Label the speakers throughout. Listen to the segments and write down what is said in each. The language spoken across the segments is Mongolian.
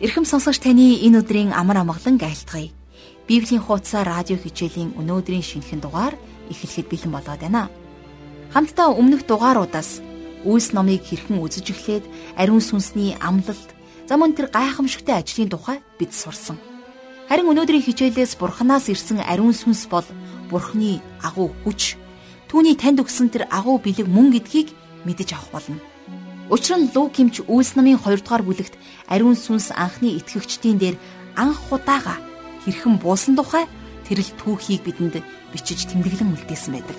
Speaker 1: Ирхэм сонсогч таны энэ өдрийн амар амгалан айлтгая. Библийн хуудасаар радио хичээлийн өнөөдрийн шинэхэн дугаар эхлэхэд бэлэн болоод байна. Хамтдаа өмнөх дугааруудаас Үйлс номыг хэрхэн үзэж эхлээд ариун сүнсний амлалт, замун тэр гайхамшигтай ажлын тухай бид сурсан. Харин өнөөдрийн хичээлээс Бурханаас ирсэн ариун сүнс бол Бурхны агуу хүч, түүний танд өгсөн тэр агуу бэлэг мөн гэдгийг мэдэж авах болно. Учир нь Лук хэмч Үйлс намын 2 дугаар бүлэгт ариун сүнс анхны итгэгчдийн дээр анх удаага хэрхэн буусан тухай тэрл түүхийг бидэнд бичиж тэмдэглэн үлдээсэн байдаг.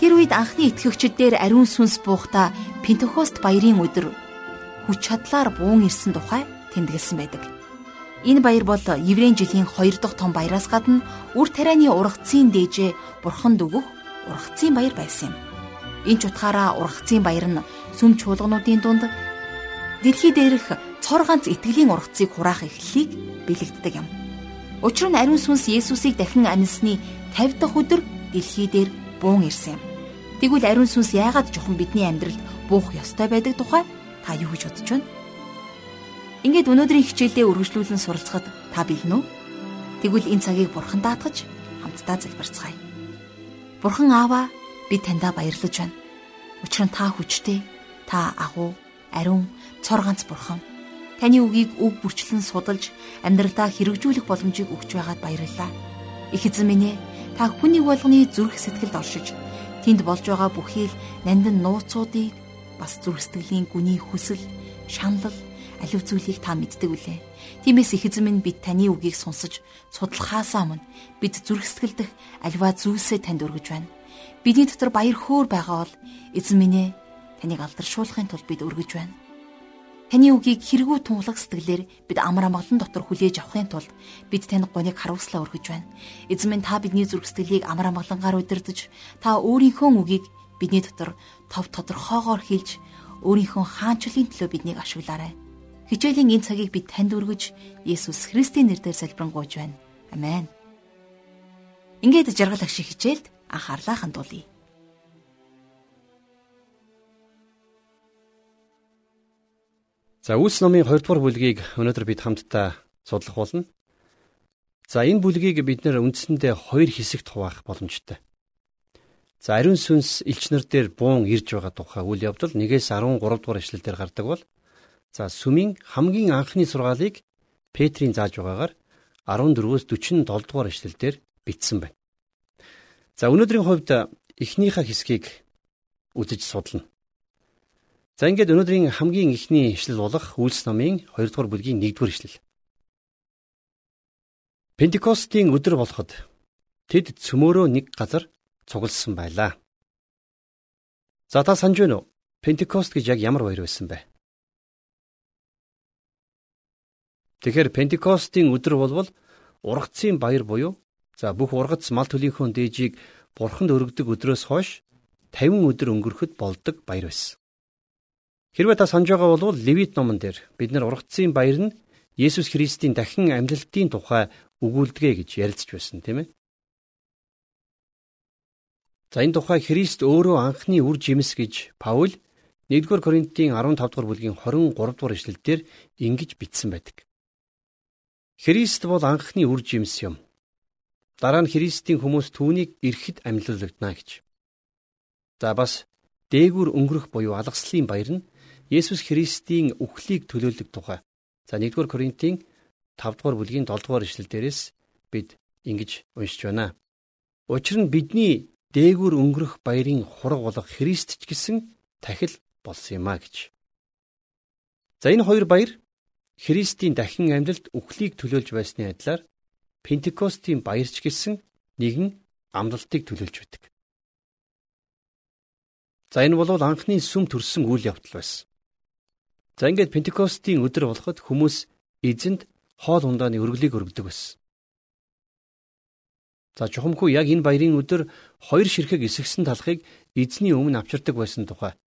Speaker 1: Тэр үед анхны итгэгчид дээр ариун сүнс буухта Пентекост баярын өдөр хүч чадлаар буун ирсэн тухай тэмдэглэсэн байдаг. Энэ баяр бол Еврейн жилийн 2 дахь том баяраас гадна үр тарианы ургацын дээжээ бурханд өгөх ургацын баяр байсан юм. Энэ ч утгаараа ургацын баяр нь сүм чуулгануудын дунд дэлхий дээрх цор ганц итгэлийн ургацыг хураах эхлэлийг бэлэгддэг юм. Учир нь ариун сүнс Есүсийг дахин амьсны 50 дахь өдөр дэлхий дээр буун ирсэн юм. Тэгвэл ариун сүнс яагаад жоохон бидний амьдралд буух ёстой байдаг тухай та юу гэж бодож байна? Ингээд өнөөдрийн хичээлдээ үргэлжлүүлэн суралцахад та бэлэн үү? Тэгвэл энэ цагийг бурхан даатгаж хамтдаа залбирцгаая. Бурхан Аава би таньда баярлаж байна. Учир нь та хүчтэй, та агуу, ариун, цор ганц бурхан. Таны үгийг үг бүрчлэн судалж амьдралдаа хэрэгжүүлэх боломжийг өгч байгаад баярлалаа. Их эзэн минь ээ, та хүний болгоны зүрх сэтгэлд оршиж тэнд болж байгаа бүхий л нандин нууцуудыг бас зүрх сэтгэлийн гүний хүсэл, шаналл, аливаа зүйлийг та мэддэг үлээ. Тиймээс их эзэн минь бид таны үгийг сонсож судлахаасаа өмнө бид зүрх сэтгэлдэх аливаа зүйлсээ танд өргөж байна. Бидний дотор баяр хөөр байгаа бол эзэн минь ээ таныг алдаршуулахын тулд бид өргөж байна. Таны үгийг хэрэгүү тунгалаг сэтгэлээр бид амар амгалан дотор хүлээж авахын тулд бид танд гоныг харуулслаа өргөж байна. Эзэн минь та бидний зүрх сэтгэлийг амар амгалангаар удирдах та өөрийнхөө үгийг бидний дотор тов тодорхоогоор хэлж өөрийнхөө хаанчлалын төлөө биднийг ашиглаарай. Хичээлийн энэ цагийг бид танд өргөж Есүс Христийн нэрээр залбирanгуйж байна. Амен. Ингээд жаргал ах шиг хичээлд анхаарлаа хандуулъя.
Speaker 2: За Үлс номын 2 дугаар бүлгийг өнөөдөр бид хамтдаа судлах болно. За энэ бүлгийг бид нэр үндсэндээ хоёр хэсэгт хуваах боломжтой. За ариун сүнс элчнэр дээр буун ирж байгаа тухай үйл явдал 1-ээс 13 дугаар эшлэл дээр гардаг бол за сүмийн хамгийн анхны сургаалыг Петрийн зааж байгаагаар 14-өөс 47 дугаар эшлэл дээр бичсэн байна. За өнөөдрийн хувьд эхнийхээ хэсгийг үзэж судлана. За ингээд өнөөдрийн хамгийн эхний ишлэл болох Үйлс номын 2 дугаар бүлгийн 1 дугаар ишлэл. Пентекостийн өдөр болоход тэд цөмөөрөө нэг газар цугласан байлаа. За та санаж байна уу? Пентекост гэж яг ямар баяр байсан бэ? Тэгэхээр Пентекостийн өдөр болвол ургацын баяр буюу За бүх ургац мал төлийнхөө дээжийг бурханд өргөдөг өдрөөс хойш 50 өдөр өнгөрөхөд болдог баяр байсан. Хэрвээ та санаж байгаа бол Левит номон дээр бид нар ургацын баяр нь Есүс Христийн дахин амьлалтын тухай өгүүлдэгэ гэж ярилцж байсан тийм ээ. За энэ тухай Христ өөрөө анхны үр жимс гэж Паул 1-р Коринтын 15 дугаар бүлгийн 23 дугаар эшлэлдэр ингэж бичсэн байдаг. Христ бол анхны үр жимс юм. Дараа нь Христийн хүмүүс түүнийг эрхэд амьлуулагдана гэж. За бас дээгүр өнгөрөх буюу алгаслын баяр нь Есүс Христийн үхлийг төлөөлөг тухай. За 1-р Коринтын 5-р бүлгийн 7-р ишлэл дээрээс бид ингэж уншиж байна. Учир нь бидний дээгүр өнгөрөх баярын хураг болох Христ ч гэсэн тахил болсон юм а гэж. За энэ хоёр баяр Христийн дахин амьдлалд үхлийг төлөөлж байсны адилаар Пентекостийн баярч гэсэн нэгэн амлалтыг төлөөлж байдаг. За энэ бол анхны сүм төрсөн үйл явдал байсан. За ингээд Пентекостийн өдөр болоход хүмүүс эзэнд хоол ундааны өргөлийг өргөдөг байсан. За чухамхүү яг энэ баярын өдөр хоёр ширхэг эсгсэн талхыг эзний өмнө авчирдаг байсан тухай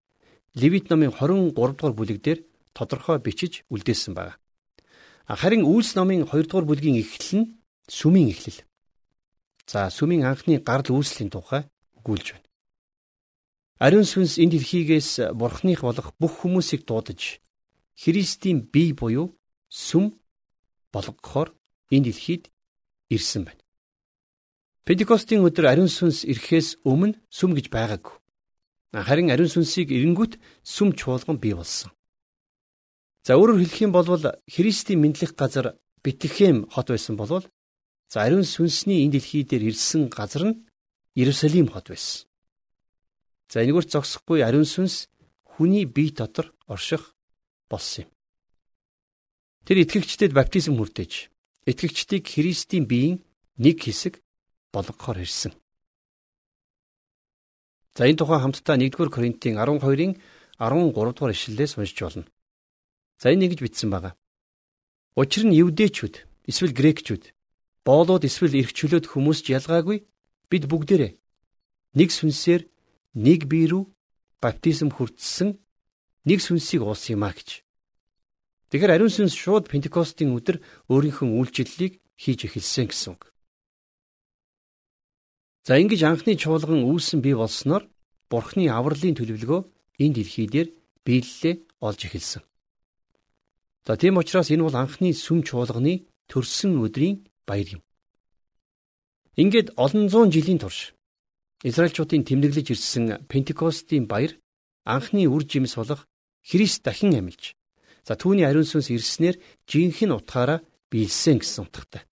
Speaker 2: Левит номын 23 дугаар бүлэг дээр тодорхой бичиж үлдээсэн байна. Харин Үйлс номын 2 дугаар бүлгийн эхлэл нь сүмийн эхлэл. За сүмийн анхны гарал үүслийн тухай өгүүлж байна. Ариун сүнс энэ дэлхийгээс бурхных болох бүх хүмүүсийг дуудаж Христийн бие буюу сүм болгохоор энэ дэлхийд ирсэн байна. Пентекостийн өдөр ариун сүнс ирэхээс өмнө сүм гэж байгаагүй. Харин ариун сүнсийг эренгүүт сүм чуулган бий болсон. За өөрөөр хэлэх юм бол Христийн мэдлэх газар Бэтлехэм хот байсан болвол за ариун сүнсний энэ дэлхий дээр ирсэн газар нь Иерусалим хот байсан. За энэгээр зогсохгүй ариун сүнс хүний бие дотор орших болсон юм. Тэр итгэгчдэд баптизм хүртэж итгэгчдийг Христийн биеийн нэг хэсэг болгохоор ирсэн. За энэ тухай хамтдаа 1-р Коринтын 12-ын 13 дугаар ишлэлээс уншиж болно. За энэ ингэж бичсэн байгаа. Учир нь евдээчүүд эсвэл грекчүүд боолууд эсвэл эрх чөлөөт хүмүүст ялгаагүй бид бүгдээрээ нэг сүнсээр нэг бие рүү баптизм хүртсэн нэг сүнсийг уусан юм а гэж. Тэгэхээр ариун сүнс шууд Пентекостийн өдөр өөрийнхөө үйлчлэлийг хийж эхэлсэн гэсэн үг. За ингэж анхны чуулган үүсэн бий болсноор Бурхны авралын төлөвлөгөө энэ дэлхий дээр биелэлээ олж эхэлсэн. За тийм учраас энэ бол анхны сүм чуулганы төрсөн өдрийн баяр юм. Ингээд олон зуун жилийн турш Израильчуудын тэмдэглэж ирсэн Пентекостийн баяр анхны үр жимс болох Христ дахин амилж за түүний ариун сүнс ирснээр жинхэнэ утгаараа биелсэн гэсэн утгатай.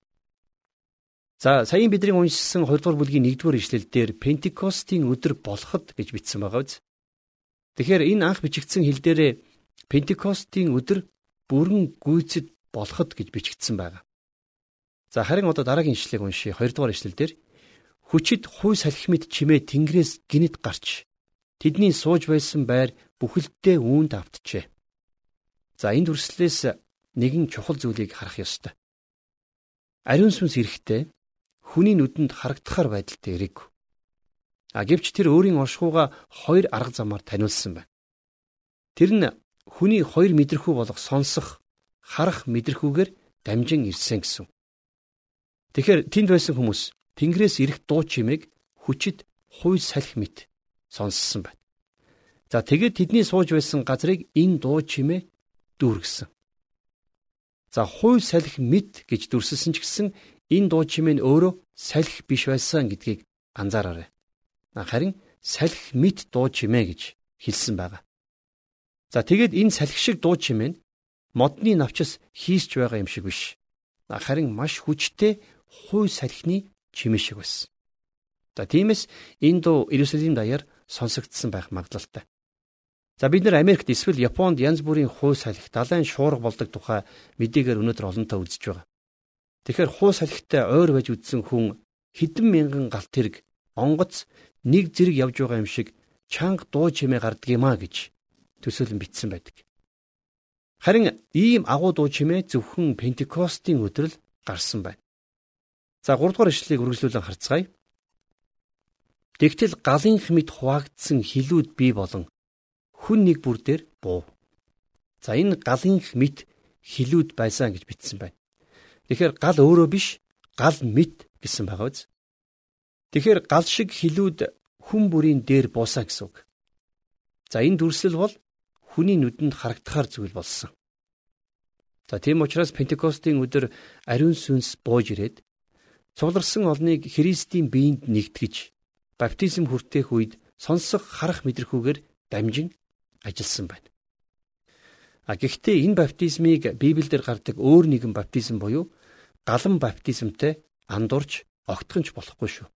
Speaker 2: За саяын бидний уншсан 2 дугаар бүлгийн 1 дугаар ишлэлдэр Пентекостийн өдөр болоход гэж бичсэн байгаа биз. Тэгэхээр энэ анх бичигдсэн хэл дээрээ Пентекостийн өдөр бүрэн гүйцэд болоход гэж бичигдсэн байгаа. За харин одоо дараагийн ишлэгийг уншия. 2 дугаар ишлэлдэр хүчит хуй салхимд чимээ тэнгэрээс гинэт гарч тэдний сууж байсан байр бүхэлдээ үүнд автжээ. За энэ дүрслэлээс нэгэн чухал зүйлийг харах ёстой. Ариун сүнс эрэхтэй хүний нүдэнд харагдахаар байдалтай ирээгүй. А гэвч тэр өөрийн оршихууга хоёр арга замаар таниулсан байна. Тэр нь хүний хоёр мэдрэхүй болох сонсох, харах мэдрэхүүгээр дамжин ирсэн гэсэн. Тэгэхээр тэнд байсан хүмүүс Тэнгэрээс ирэх дуу чимээг хүчит хуй салхи мэт сонссон байна. За тэгээд тэдний сууж байсан газрыг энэ дуу чимээ дүүргэсэн. За хуй салхи мэт гэж дүрсэлсэн ч гэсэн энэ дуу чимээ нь өөрөө салхи биш байсан гэдгийг анзаараарай. Харин салхи мэт дуу чимээ гэж хэлсэн байгаа. За тэгээд энэ салхи шиг дуу чимээ нь модны навчис хийсч байгаа юм шиг биш. Харин маш хүчтэй хуй салхины чимээ шиг байсан. За тиймээс энэ дуу Иерусалим даяар сонсогдсон байх магадлалтай. За бид нар Америкт эсвэл Японд янз бүрийн хуй салхи далайн шуурга болдог тухай мэдээгээр өнөөдөр олонтаа үзэж байгаа. Тэгэхээр хуу салхитай ойр байж үдсэн хүн хэдэн мянган галт тэрэг онгоц нэг зэрэг явж байгаа юм шиг чанга дуу чимээ гардаг юмаа гэж төсөөлөн бичсэн байдаг. Харин ийм агуу дуу чимээ зөвхөн Пентекостийн өдрөл гарсан байна. За 3 дугаар ишлэлийг үргэлжлүүлэн харцгаая. Тэгтэл галынх мэд хуваагдсан хилүүд бий болон хүн нэг бүр дээр буу. За энэ галынх мэд хилүүд байсан гэж бичсэн байна. Тэгэхээр гал өөрөө биш, гал мэд гэсэн байгаа биз. Тэгэхээр гал шиг хилүүд хүн бүрийн дээр буусаа гэсэн үг. За энэ дүрсэл бол хүний нүдэнд харагдахаар зүйл болсон. За тийм учраас Пентекостийн өдөр ариун сүнс бууж ирээд цугларсан олныг Христийн биеинд нэгтгэж баптизм хүртээх үед сонсох харах мэдрэхүүгээр дамжин ажилласан байна. А гэхдээ энэ баптизмыг Библиэлд гардаг өөр нэгэн баптизм буюу галан баптизмтай андуурч огтхонч болохгүй шүү.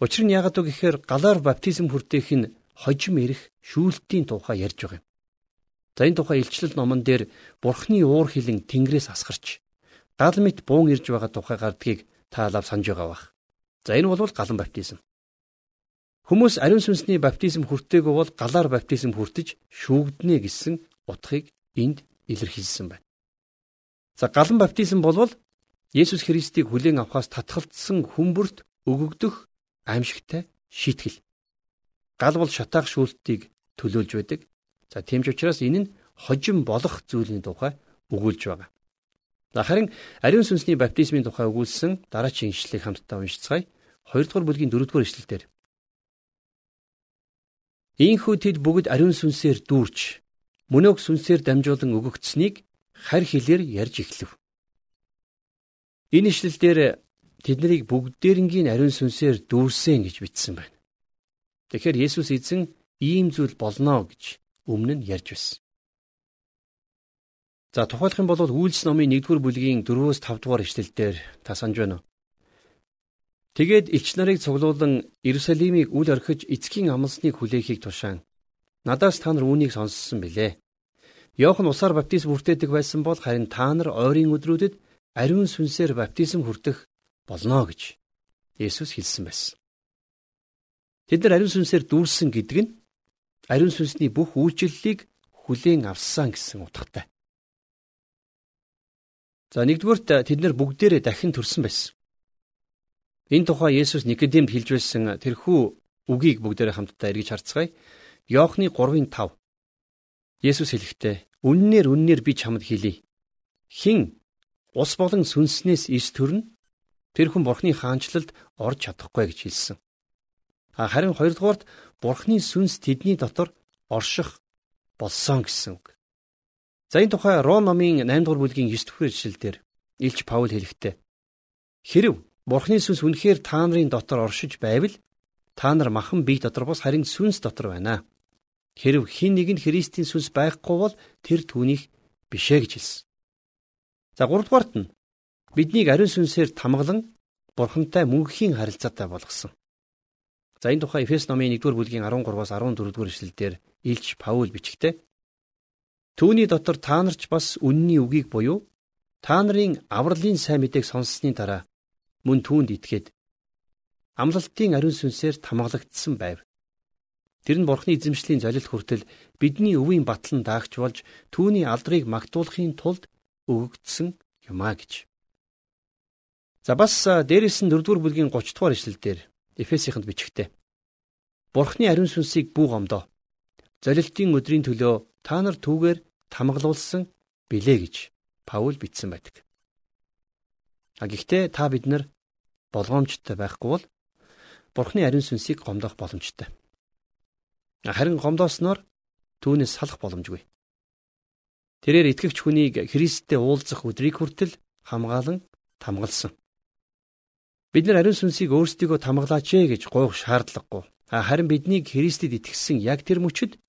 Speaker 2: Учир нь яагаад вэ гэхээр галаар баптизм хүртээх нь хожим ирэх шүүлтийн тухай ярьж байгаа юм. За энэ тухай илчлэл номон дээр Бурхны уур хилэн Тэнгэрээс асгарч гал мэт буун ирж байгаа тухай гардгийг та лав санаж байгаа бах. За энэ бол галан баптизм. Хүмүүс ариун сүнсний баптизм хүртээгүй бол галаар баптизм хүртэж шүүгднэ гэсэн утгыг энд илэрхийлсэн байна. За галан баптизм болвол Есүс Христийг хүлээн авахаас татгалцсан хүмүүрт өгөгдөх аимшигтай шийтгэл. Гал бол шатаах шүүлтийг төлөөлж байдаг. За тийм ч учраас энэ нь хожим болох зүйлийн тухай өгүүлж байгаа. Харин ариун сүнсний баптизмын тухай өгүүлсэн дараачийн ишлэлийг хамтдаа уншицгаая. 2 дугаар бүлгийн 4 дугаар ишлэлдэр. Ийхүү тэд бүгд ариун сүнсээр дүүрч мөнөөг сүнсээр дамжуулан өгөгдсөнийг харь хэлээр ярьж эхлэв. Энэ ишлэлдэр тэднийг бүгдээрнгийн ариун сүнсээр дүүрсэн гэж бичсэн байна. Тэгэхээр Есүс эзэн ийм зүйл болно гэж өмнө нь ярьж байсан. За тухайлах юм бол Үйлс номын 1-р бүлгийн 4-өөс 5-р ишлэлдэр та санаж байна уу? Тэгээд элч нарыг цуглуулan Иерусалимыг үл орхиж эцгийн амлсныг хүлээхийг тушаан. Надаас та нар үүнийг сонссон билээ. Йохан усаар баптизм хүртээдэг байсан бол харин та нар ойрын өдрүүдэд ариун сүнсээр баптизм хүртэх болно гэж Есүс хэлсэн байсан. Тэд нар ариун сүнсээр дүүрсэн гэдэг нь ариун сүнсний бүх үйлчлэлийг хүлээн авсан гэсэн утгатай. За нэгдүгürt тэд нар бүгдээрээ дахин төрсэн байсан. Энэ тухай Есүс Никодимд хэлж байсан тэрхүү үгийг бүгдээрээ хамтдаа эргэж харцгаая. Иохны 3:5 Есүс хэлэхдээ үннээр үннээр би чамд хэлье. Хин ус болон сүнснээс ис төрнө тэр хүн бурхны хаанчлалд орж чадахгүй гэж хэлсэн. Харин хоёрдугаарт бурхны сүнс тэдний дотор орших болсон гэсэн үг. За энэ тухай Ром номын 8 дугаар бүлгийн 9 дэх ишлэлдэр Илч Паул хэлэхдээ Хэрв Бурхны сүнс үнэхээр та нарын дотор оршиж байвал та нар махан бие дотор бос харин сүнс дотор байна. Хэрв хин нэгэнд Христийн сүнс байхгүй бол тэр түүнийх бишээ гэж хэлсэн. За 3 дугаарт нь биднийг ариун сүнсээр тамгалан Бурхантай мөнхийн харилцаатай болгосон. За энэ тухай Эфес номын 1-р бүлгийн 13-аас 14-р эшлэлдэр Илч Паул бичгтээ Түүний дотор та нарч бас үнний үгийг буюу та нарын авралын сайн мэдээг сонссны дараа мөн түүнд итгээд амлалтын ариун сүнсээр тамгалагдсан байв. Тэр нь Бурхны эзэмшлийн золилт хүртэл бидний өвийн батлан даагч болж түүний алдрыг магтуулахын тулд өгөгдсөн юмаа гэж. За бас дээрээс нь 4-р бүлгийн 30 дугаар ишлэлдэр Эфесийнхэнд бичгтээ. Бурхны ариун сүнсийг бүү гомдоо. Золилтын өдрийн төлөө та нар түүгээр тамгалуулсан билээ гэж Паул бичсэн байдаг. А гэхдээ та бид нар болгоомжтой байхгүй бол Бурхны ариун сүнсийг гомдох боломжтой. Харин гомдоосноор түүнээс салах боломжгүй. Тэрээр итгэгч хүнийг Христтэй уулзах өдрийг хүртэл хамгаалan тамгалсан. Бид нар ариун сүнсийг өөрсдийгөө тамгалаач ээ гэж гуйх шаардлагагүй. Харин биднийг Христэд итгэсэн яг тэр мөчөд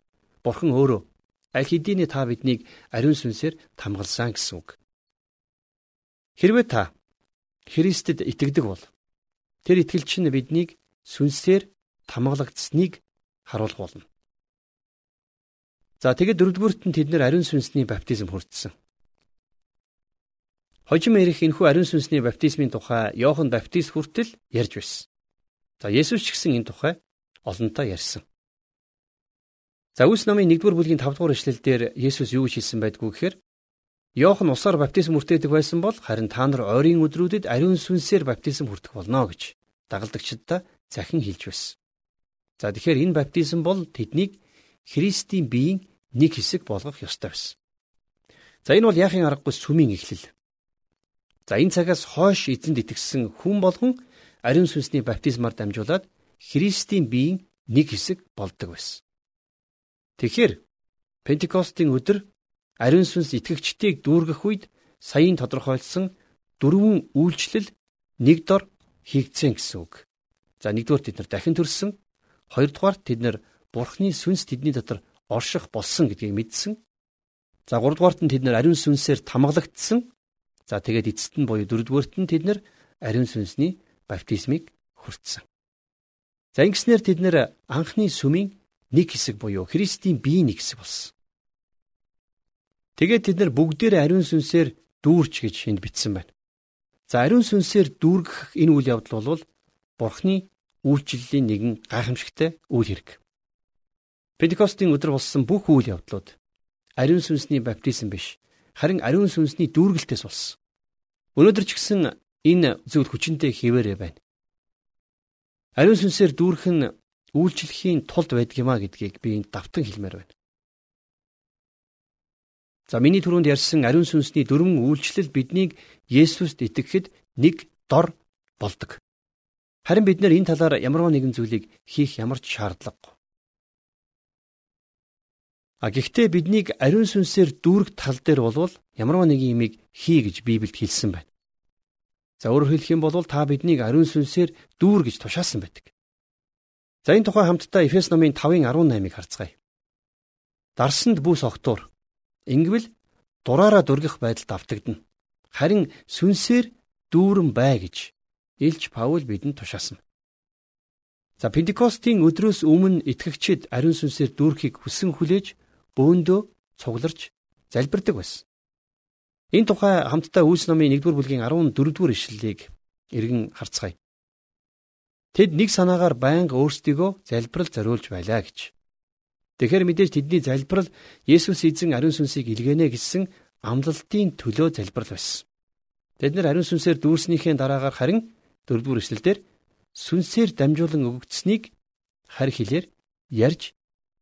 Speaker 2: Бурхан өөрөө аль хэдийн та биднийг ариун сүнсээр тамгалсан гэсэн үг. Хэрвээ та Христэд итгэдэг бол тэр итгэлч нь биднийг сүнсээр тамгалагдсныг харуулах болно. За тэгээд дөрөвдүгüрт нь тэд нэр ариун сүнсний баптизм хүртсэн. Хожим эрих энхүү ариун сүнсний баптизмын тухай Иохан баптист хүртэл ярьж байсан. За Есүс ч гэсэн энэ тухай олонтаа ярьсан. За Үлс номын 1-р бүлгийн 5-р эшлэлдэр Есүс юу хэлсэн байдгүй гэхээр Иохан усаар баптизм хүртээдэг байсан бол харин та нар ойрын өдрүүдэд ариун сүнсээр баптизм хүртэх болно гэж дагалдагчдаа захин хэлж байсан. За тэгэхээр энэ баптизм бол тэднийг Христийн биеийн нэг хэсэг болгох ёстой байсан. За энэ бол яахын аргагүй сүмийн эхлэл. За энэ цагаас хойш эзэнд итгэсэн хүн болгон ариун сүнсний баптизмаар дамжуулаад Христийн биеийн нэг хэсэг болдог байсан. Тэгэхээр Пентекостийн өдөр ариун сүнс итгэгчдийг дүүргэх үед саяын тодорхойлсон дөрвөн үйлчлэл нэг дор хийгдсэн гэсэн үг. За нэгдүгээр тэд нар дахин төрсөн, хоёрдугаар тэд нар Бурхны сүнс тэдний дотор орших болсон гэдгийг мэдсэн. За гуравдугаарт нь тэд нар ариун сүнсээр тамгалагдсан. За тэгээд эцэст нь буюу дөрөвдүгээрт нь тэд нар ариун сүнсний баптизмыг хүртсэн. За ингэснээр тэд нар анхны сүмийн нэг хэсэг буюу Христийн бие нэг хэсэг болсон. Тэгээд тэд нар бүгдээрээ ариун сүнсээр дүүрч гэж энд бичсэн байна. За ариун сүнсээр дүүргэх энэ үйл явдал бол Бурхны үйлчлэлийн нэгэн гайхамшигтай үйл хэрэг. Пентекостийн өдөр болсон бүх үйл явдлууд ариун сүнсний баптизм биш, харин ариун сүнсний дүүргэлтээс болсон. Өнөөдөр ч гэсэн энэ зүйл хүчинтэй хിവэрэ байна. Ариун сүнсээр дүүрэх нь үйлчлэхийн тулд байдгиймаа гэдгийг би энд давтан хэлмээр байна. За миний түрүүнд ярьсан ариун сүнсний дөрвөн үйлчлэл биднийг Есүст итгэхэд нэг дор болдог. Харин бид нэр энэ талаар ямарваа нэгэн зүйлийг хийх ямар ч шаардлагагүй. А гэхдээ биднийг ариун сүнсээр дүүрэх тал дээр болвол ямарваа нэгэн юмыг хий гэж Библиэд хэлсэн байна. За өөрөөр хэлэх юм бол та биднийг ариун сүнсээр дүүр гэж тушаасан байдаг. За энэ тухай хамтдаа Эфес номын 5-ын 18-ыг харцгаая. Дарсанд бүс огтур. Ингэвэл дураараа дүргэх байдалд автагдана. Харин сүнсээр дүүрэн бай гэж Илж Паул бидэнд тушаасан. За Пентекостийн өдрөөс өмнө итгэгчид ариун сүнсээр дүүрхийг хүсэн хүлээж өөндөө цугларч залбирдаг байсан. Энэ тухай хамтдаа Үлс номын 1-р бүлгийн 14-р ишлэлийг эргэн харцгаая. Тэд нэг санаагаар байнга өөрсдийгөө залбирал зориулж байлаа гэж. Тэгэхээр мэдээж тэдний залбирал Есүс эзэн ариун сүнсийг илгээнэ гэсэн амлалтын төлөө залбирал байсан. Тэд нэр ариун сүнсээр дүүрснийхээ дараагаар харин дөрөвдүгээр эшлэлдэр сүнсээр дамжуулан өгөгдсөнийг харь хэлээр ярьж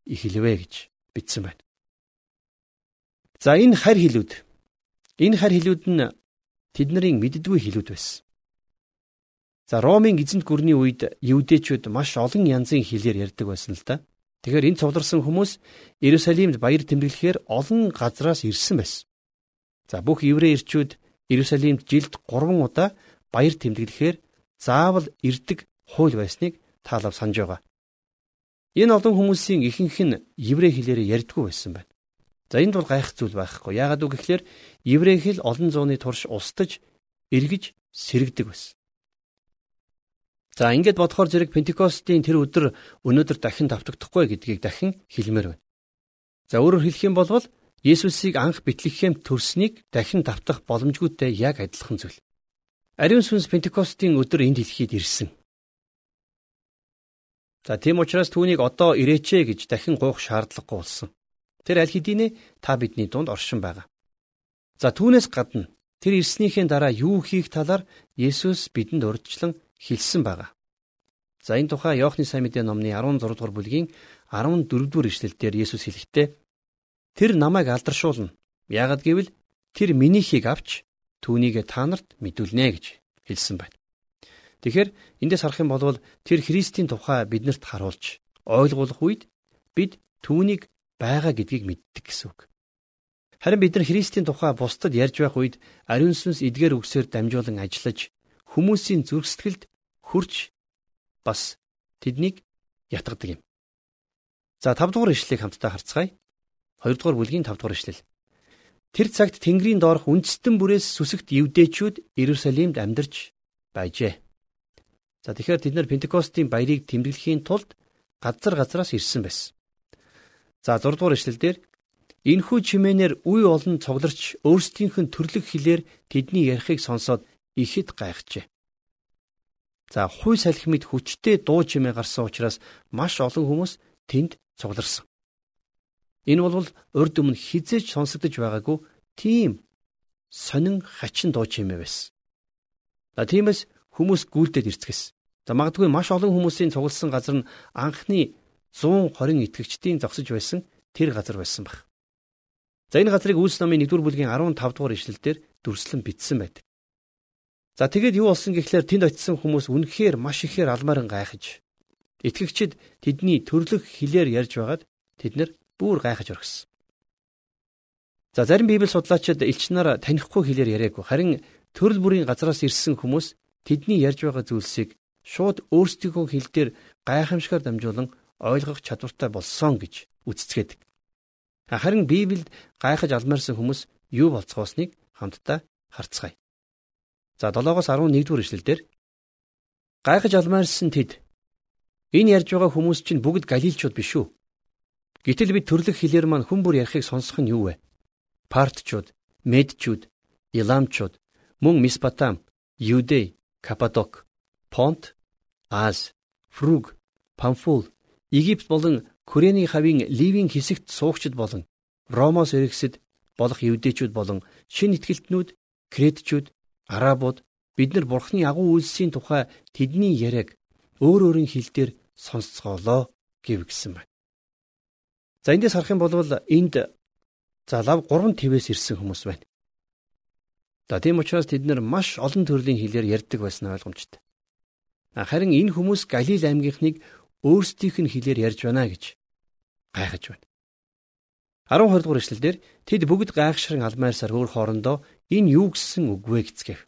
Speaker 2: эхлэвэ гэж бичсэн байна. За энэ харь хэлүүд энэ харь хэлүүд нь тэдний мэддгүй хэлүүд байсан. За Ромын эзэнт гүрний үед евдээчүүд маш олон янзын хэлээр ярьдаг байсан л да. Тэгэхээр энэ цугларсан хүмүүс Иерусалимд баяр тэмдэглэхээр олон газраас ирсэн байсан. За бүх еврей ирчүүд Иерусалимд жилд 3 удаа баяр тэмдэглэхээр заавал ирдэг хууль байсныг таалав санаж байгаа. Энэ олон хүмүүсийн ихэнх нь еврей хэлээр ярьдгүй байсан байна. За энд бол гайх зүйл байхгүй. Яагаад үг гэхээр еврей хэл олон зууны турш устж эргэж сэрэгдэг байсан. За ингээд бодохоор зэрэг Пентекостийн тэр өдөр өнөөдөр дахин давтагдахгүй гэдгийг дахин хэлмээр байна. За өөрөөр хэлэх юм бол Есүсийг анх Бэтлехемд төрснийг дахин давтах боломжгүйтэй яг адилхан зүйл. Ариун сүнс Пентекостийн өдөр энд дэлхийд ирсэн. За тийм учраас түүнийг одоо ирээчээ гэж дахин гуйх шаардлагагүй болсон. Тэр аль хэдийнэ та бидний дунд оршин байгаа. За түүнээс гадна тэр ирснийхээ дараа юу хийх талаар Есүс бидэнд урьдчилан хэлсэн байгаа. За энэ тухай Иохны сайн мэдээ номны 16 дугаар бүлгийн 14 дугаар ишлэлдэр Есүс хэлэхдээ Тэр намайг алдаршуулна. Яагад гэвэл тэр минийхийг авч түүнийг та нарт мэдүүлнэ гэж хэлсэн байна. Тэгэхээр эндээс харах юм бол тэр Христийн тухай биднэрт харуулж ойлгуулах үед бид түүнийг байгаа гэдгийг мэддэг гэсэн үг. Харин бид нар Христийн тухай бусдад ярьж байх үед ариун сүнс эдгээр үгсээр дамжуулан ажиллаж хүмүүсийн зүрх сэтгэлд хүрч бас тэднийг ятгадаг юм. За 5 дугаар ишлэлийг хамтдаа харцгаая. 2 дугаар бүлгийн 5 дугаар ишлэл. Тэр цагт Тэнгэрийн доорх үндэстэн бүрээс сүсэгт евдээчүүд Иерусалимд амьдарч байжээ. За тэгэхээр тэд нар Пентекостийн баярыг тэмдэглэхийн тулд газар газраас ирсэн байсан. За 6 дугаар ишлэлдэр Энэхүү чимээнээр үе олон цугларч өөрсдийнх нь төрлөх хилээр тэдний ярихыг сонсоод ихэд гайхжээ. За хуй салхимд хүчтэй дуу чимээ гарсан учраас маш олон хүмүүс тэнд цугларсан. Энэ бол урд өмнө хизээж сонсогдож байгаагүй тийм сонин хачин дуу чимээ байсан. За тиймээс хүмүүс гүйлдээд ирцгэс. За магадгүй маш олон хүмүүсийн цугласан газар нь анхны 120 итгэгчдийн зогсож байсан тэр газар байсан баг. За энэ газрыг Үлс номын 1-р бүлгийн 15 дугаар ишлэлдэр дүрслэн бичсэн байдаг. За тэгээд юу болсон гэхлээр тэнд очисон хүмүүс үнэхээр маш ихээр алмааран гайхаж итгэгчид тэдний төрлөх хилээр ярьж байгаад тэд нэр бүр гайхаж орхисон. За зарим библи судлаачид элч нар танихгүй хилээр яриаггүй харин төрөл бүрийн газраас ирсэн хүмүүс тэдний ярьж байгаа зүйлсийг шууд өөрсдийнхөө хилдээр гайхамшигар дамжуулан ойлгох чадвартай болсон гэж үцэцгээдэг. Харин Библиэд гайхаж алмаарсан хүмүүс юу болцгоосныг хамтдаа харцгаая. За 7-оос 11-р эшлэлдэр гайхаж алмаарсан тэд энэ ярьж байгаа хүмүүс чинь бүгд галилчууд биш үү? Гэтэл бид төрлөх хэлээр маань хүн бүр ярихыг сонсох нь юу вэ? Партчууд, Медчүүд, Иламчууд, мөн Месопотам, Юдей, Каппадок, Понт, Аз, Фруг, Памфул, Египт болон Корены хавийн Ливийн хэсэгт суугчид болон Ромоос иргэсэд болох евдээчүүд болон шин итгэлтнүүд, кретчүүд, арабууд бид нар бурхны агуу үйлсийн тухай тэдний яриаг өөр өөрийн хэлээр сонсцоолоо гэв гисэн байна. За эндээс харах юм бол энд залав 3 твээс ирсэн хүмүүс байна. За тийм учраас тэд нар маш олон төрлийн хэлээр ярьдаг байсан ойлгомжтой. Харин энэ хүмүүс Галил аймгийнхныг өөрсдийнх нь хэлээр ярьж байна гэж гайхаж байна. 12 дугаар эшлэлдэр тэд бүгд гайхшран алмаарсаар өөр хоорондоо энэ юу гэсэн үг вэ гэцгээв.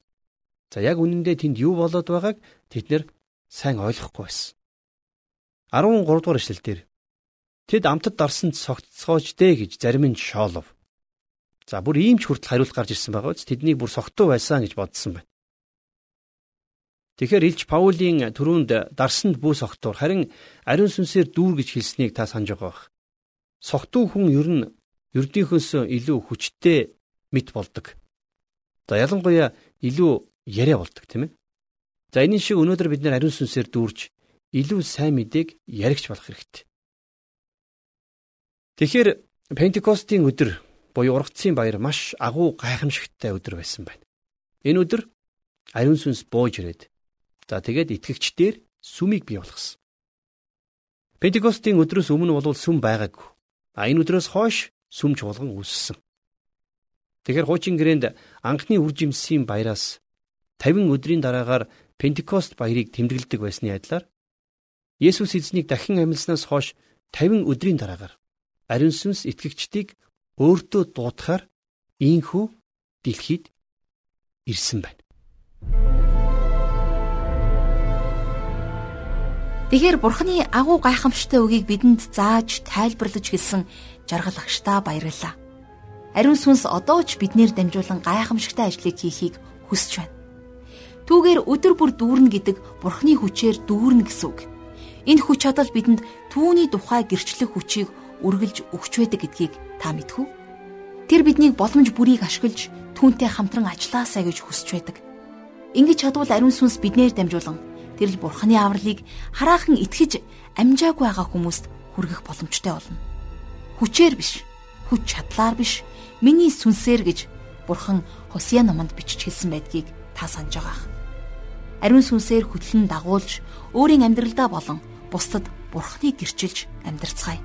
Speaker 2: За яг үнэндээ тэнд юу болоод байгааг тэд нэр сайн ойлгохгүй байсан. 13 дугаар эшлэлдэр тэд амтд дарсанд согтцоож дээ гэж зарим нь шоолов. За бүр ийм ч хүртэл хариулт гарч ирсэн байгаа биз тэднийг бүр согтуу байсан гэж бодсон байна. Тэгэхээр Илж Паулийн төрөнд дарсанд бүү согтуур харин ариун сүнсээр дүүр гэж хэлснийг та санаж байгаа бах. Согтуу хүн ер нь ердийнхөөс илүү хүчтэй мэд болдог. За ялангуяа илүү яриа болдог тийм ээ. За энэ шиг өнөөдөр бид нэр ариун сүнсээр дүүрж илүү сайн мэдээг яригч болох хэрэгтэй. Тэгэхээр Пентекостийн өдөр буюу ургацын баяр маш агуу гайхамшигттай өдөр байсан байна. Энэ өдөр ариун сүнс бууж ирээд За тэгээд итгэгчдээр сүмийг бий болгосон. Пентекостийн өдрөөс өмнө бол сүм байгаагүй. А энэ өдрөөс хойш сүм чуулган үүссэн. Тэгэхээр хуучин гэрээнд анхны үржимсийн баяраас 50 өдрийн дараагаар Пентекост баярыг тэмдэглэдэг байсны адилаар Есүс эзнийг дахин амьлснаас хойш 50 өдрийн дараагаар ариун сүнс итгэгчдийг өөртөө дуудахаар ийхүү дэлхийд ирсэн байна.
Speaker 1: Тэгэхээр Бурхны агуу гайхамшигтай үгийг бидэнд зааж тайлбарлаж хэлсэн жаргал агштаа баярлалаа. Ариун сүнс одоо ч биднэр дамжуулан гайхамшигтай ажлыг хийхийг хүсэж байна. Түүгээр өдөр бүр дүүрнэ гэдэг Бурхны хүчээр дүүрнэ гэсэн үг. Энэ хүч чадал бидэнд түүний тухай гэрчлэх хүчийг үргэлж өгч байдаг гэдгийг та мэдв үү? Тэр биднийг боломж бүрийг ашиглаж түүнтэй хамтран ажиллаасаа гэж хүсэж байдаг. Ингэж чадвал ариун сүнс биднээр дамжуулан тэрл бурхны авралыг хараахан итгэж амжаагүй байгаа хүмүүст хүргэх боломжтой болно. Хүчээр биш, хүч чадлаар биш, миний сүнсээр гэж бурхан Хосea номонд бичиж хэлсэн байдгийг та санаж байгаах. Ариун сүнсээр хөтлөн дагуулж өөрийн амьдралдаа болон бусдад бурхныг гэрчилж амьдрцгаая.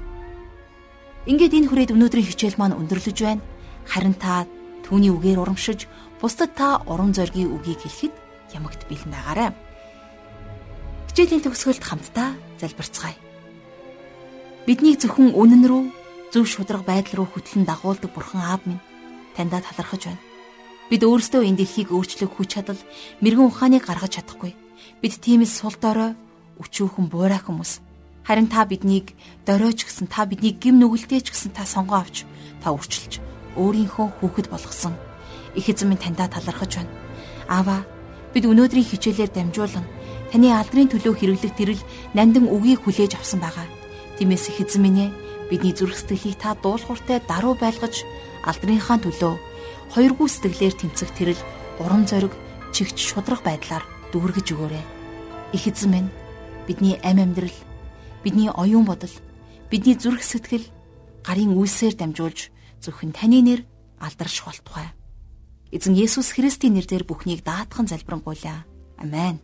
Speaker 1: Ингээд энэ хүрээд өнөөдрийн хичээл маань өндөрлөж байна. Харин та түүний үгээр урамшиж бусдад та урам зоригийн үгийг хэлэхэд ямагт бэлэн байгаарай. Хичээлийн төгсгөлд хамтдаа залбирцгаая. Бидний зөвхөн үнэн рүү зөв шудраг байдал руу хөтлөн дагуулдаг Бурхан Аав минь таньда талархаж байна. Бид өөрсдөө энэ дэлхийг өөрчлөх хүч чадал, мэрэгэн ухааныг гаргаж чадахгүй. Бид тиймээс сул дорой, өчүүхэн буурай хүмүүс. Харин та биднийг доройч гэсэн та биднийг гим нүгэлтэйч гэсэн та сонгоо авч та үрчилж өөрийнхөө хүүхэд болгосон. Их эзэн минь таньда талархаж байна. Аава, бид өнөөдрийн хичээлээр дамжуулан таны алдрын төлөө хэрэглэх тэрл нандин үгийг хүлээж авсан байгаа. Тиймээс их эзэн минь ээ бидний зүрх сэтгэлийг та дуулууртай даруй байлгаж алдрынхаа төлөө хоёргүй сэтгэлээр тэмцэх тэрл урам зориг чигч шудраг байдлаар дүүргэж өгөөрэй. Их эзэн минь бидний амь амьдрал, бидний оюун бодол, бидний зүрх сэтгэл гарын үйлсээр дамжуулж зөвхөн таны нэр алдарших болтугай. Эзэн Есүс Христийн нэрээр бүхнийг даатхан залбирanгуйлаа. Амен.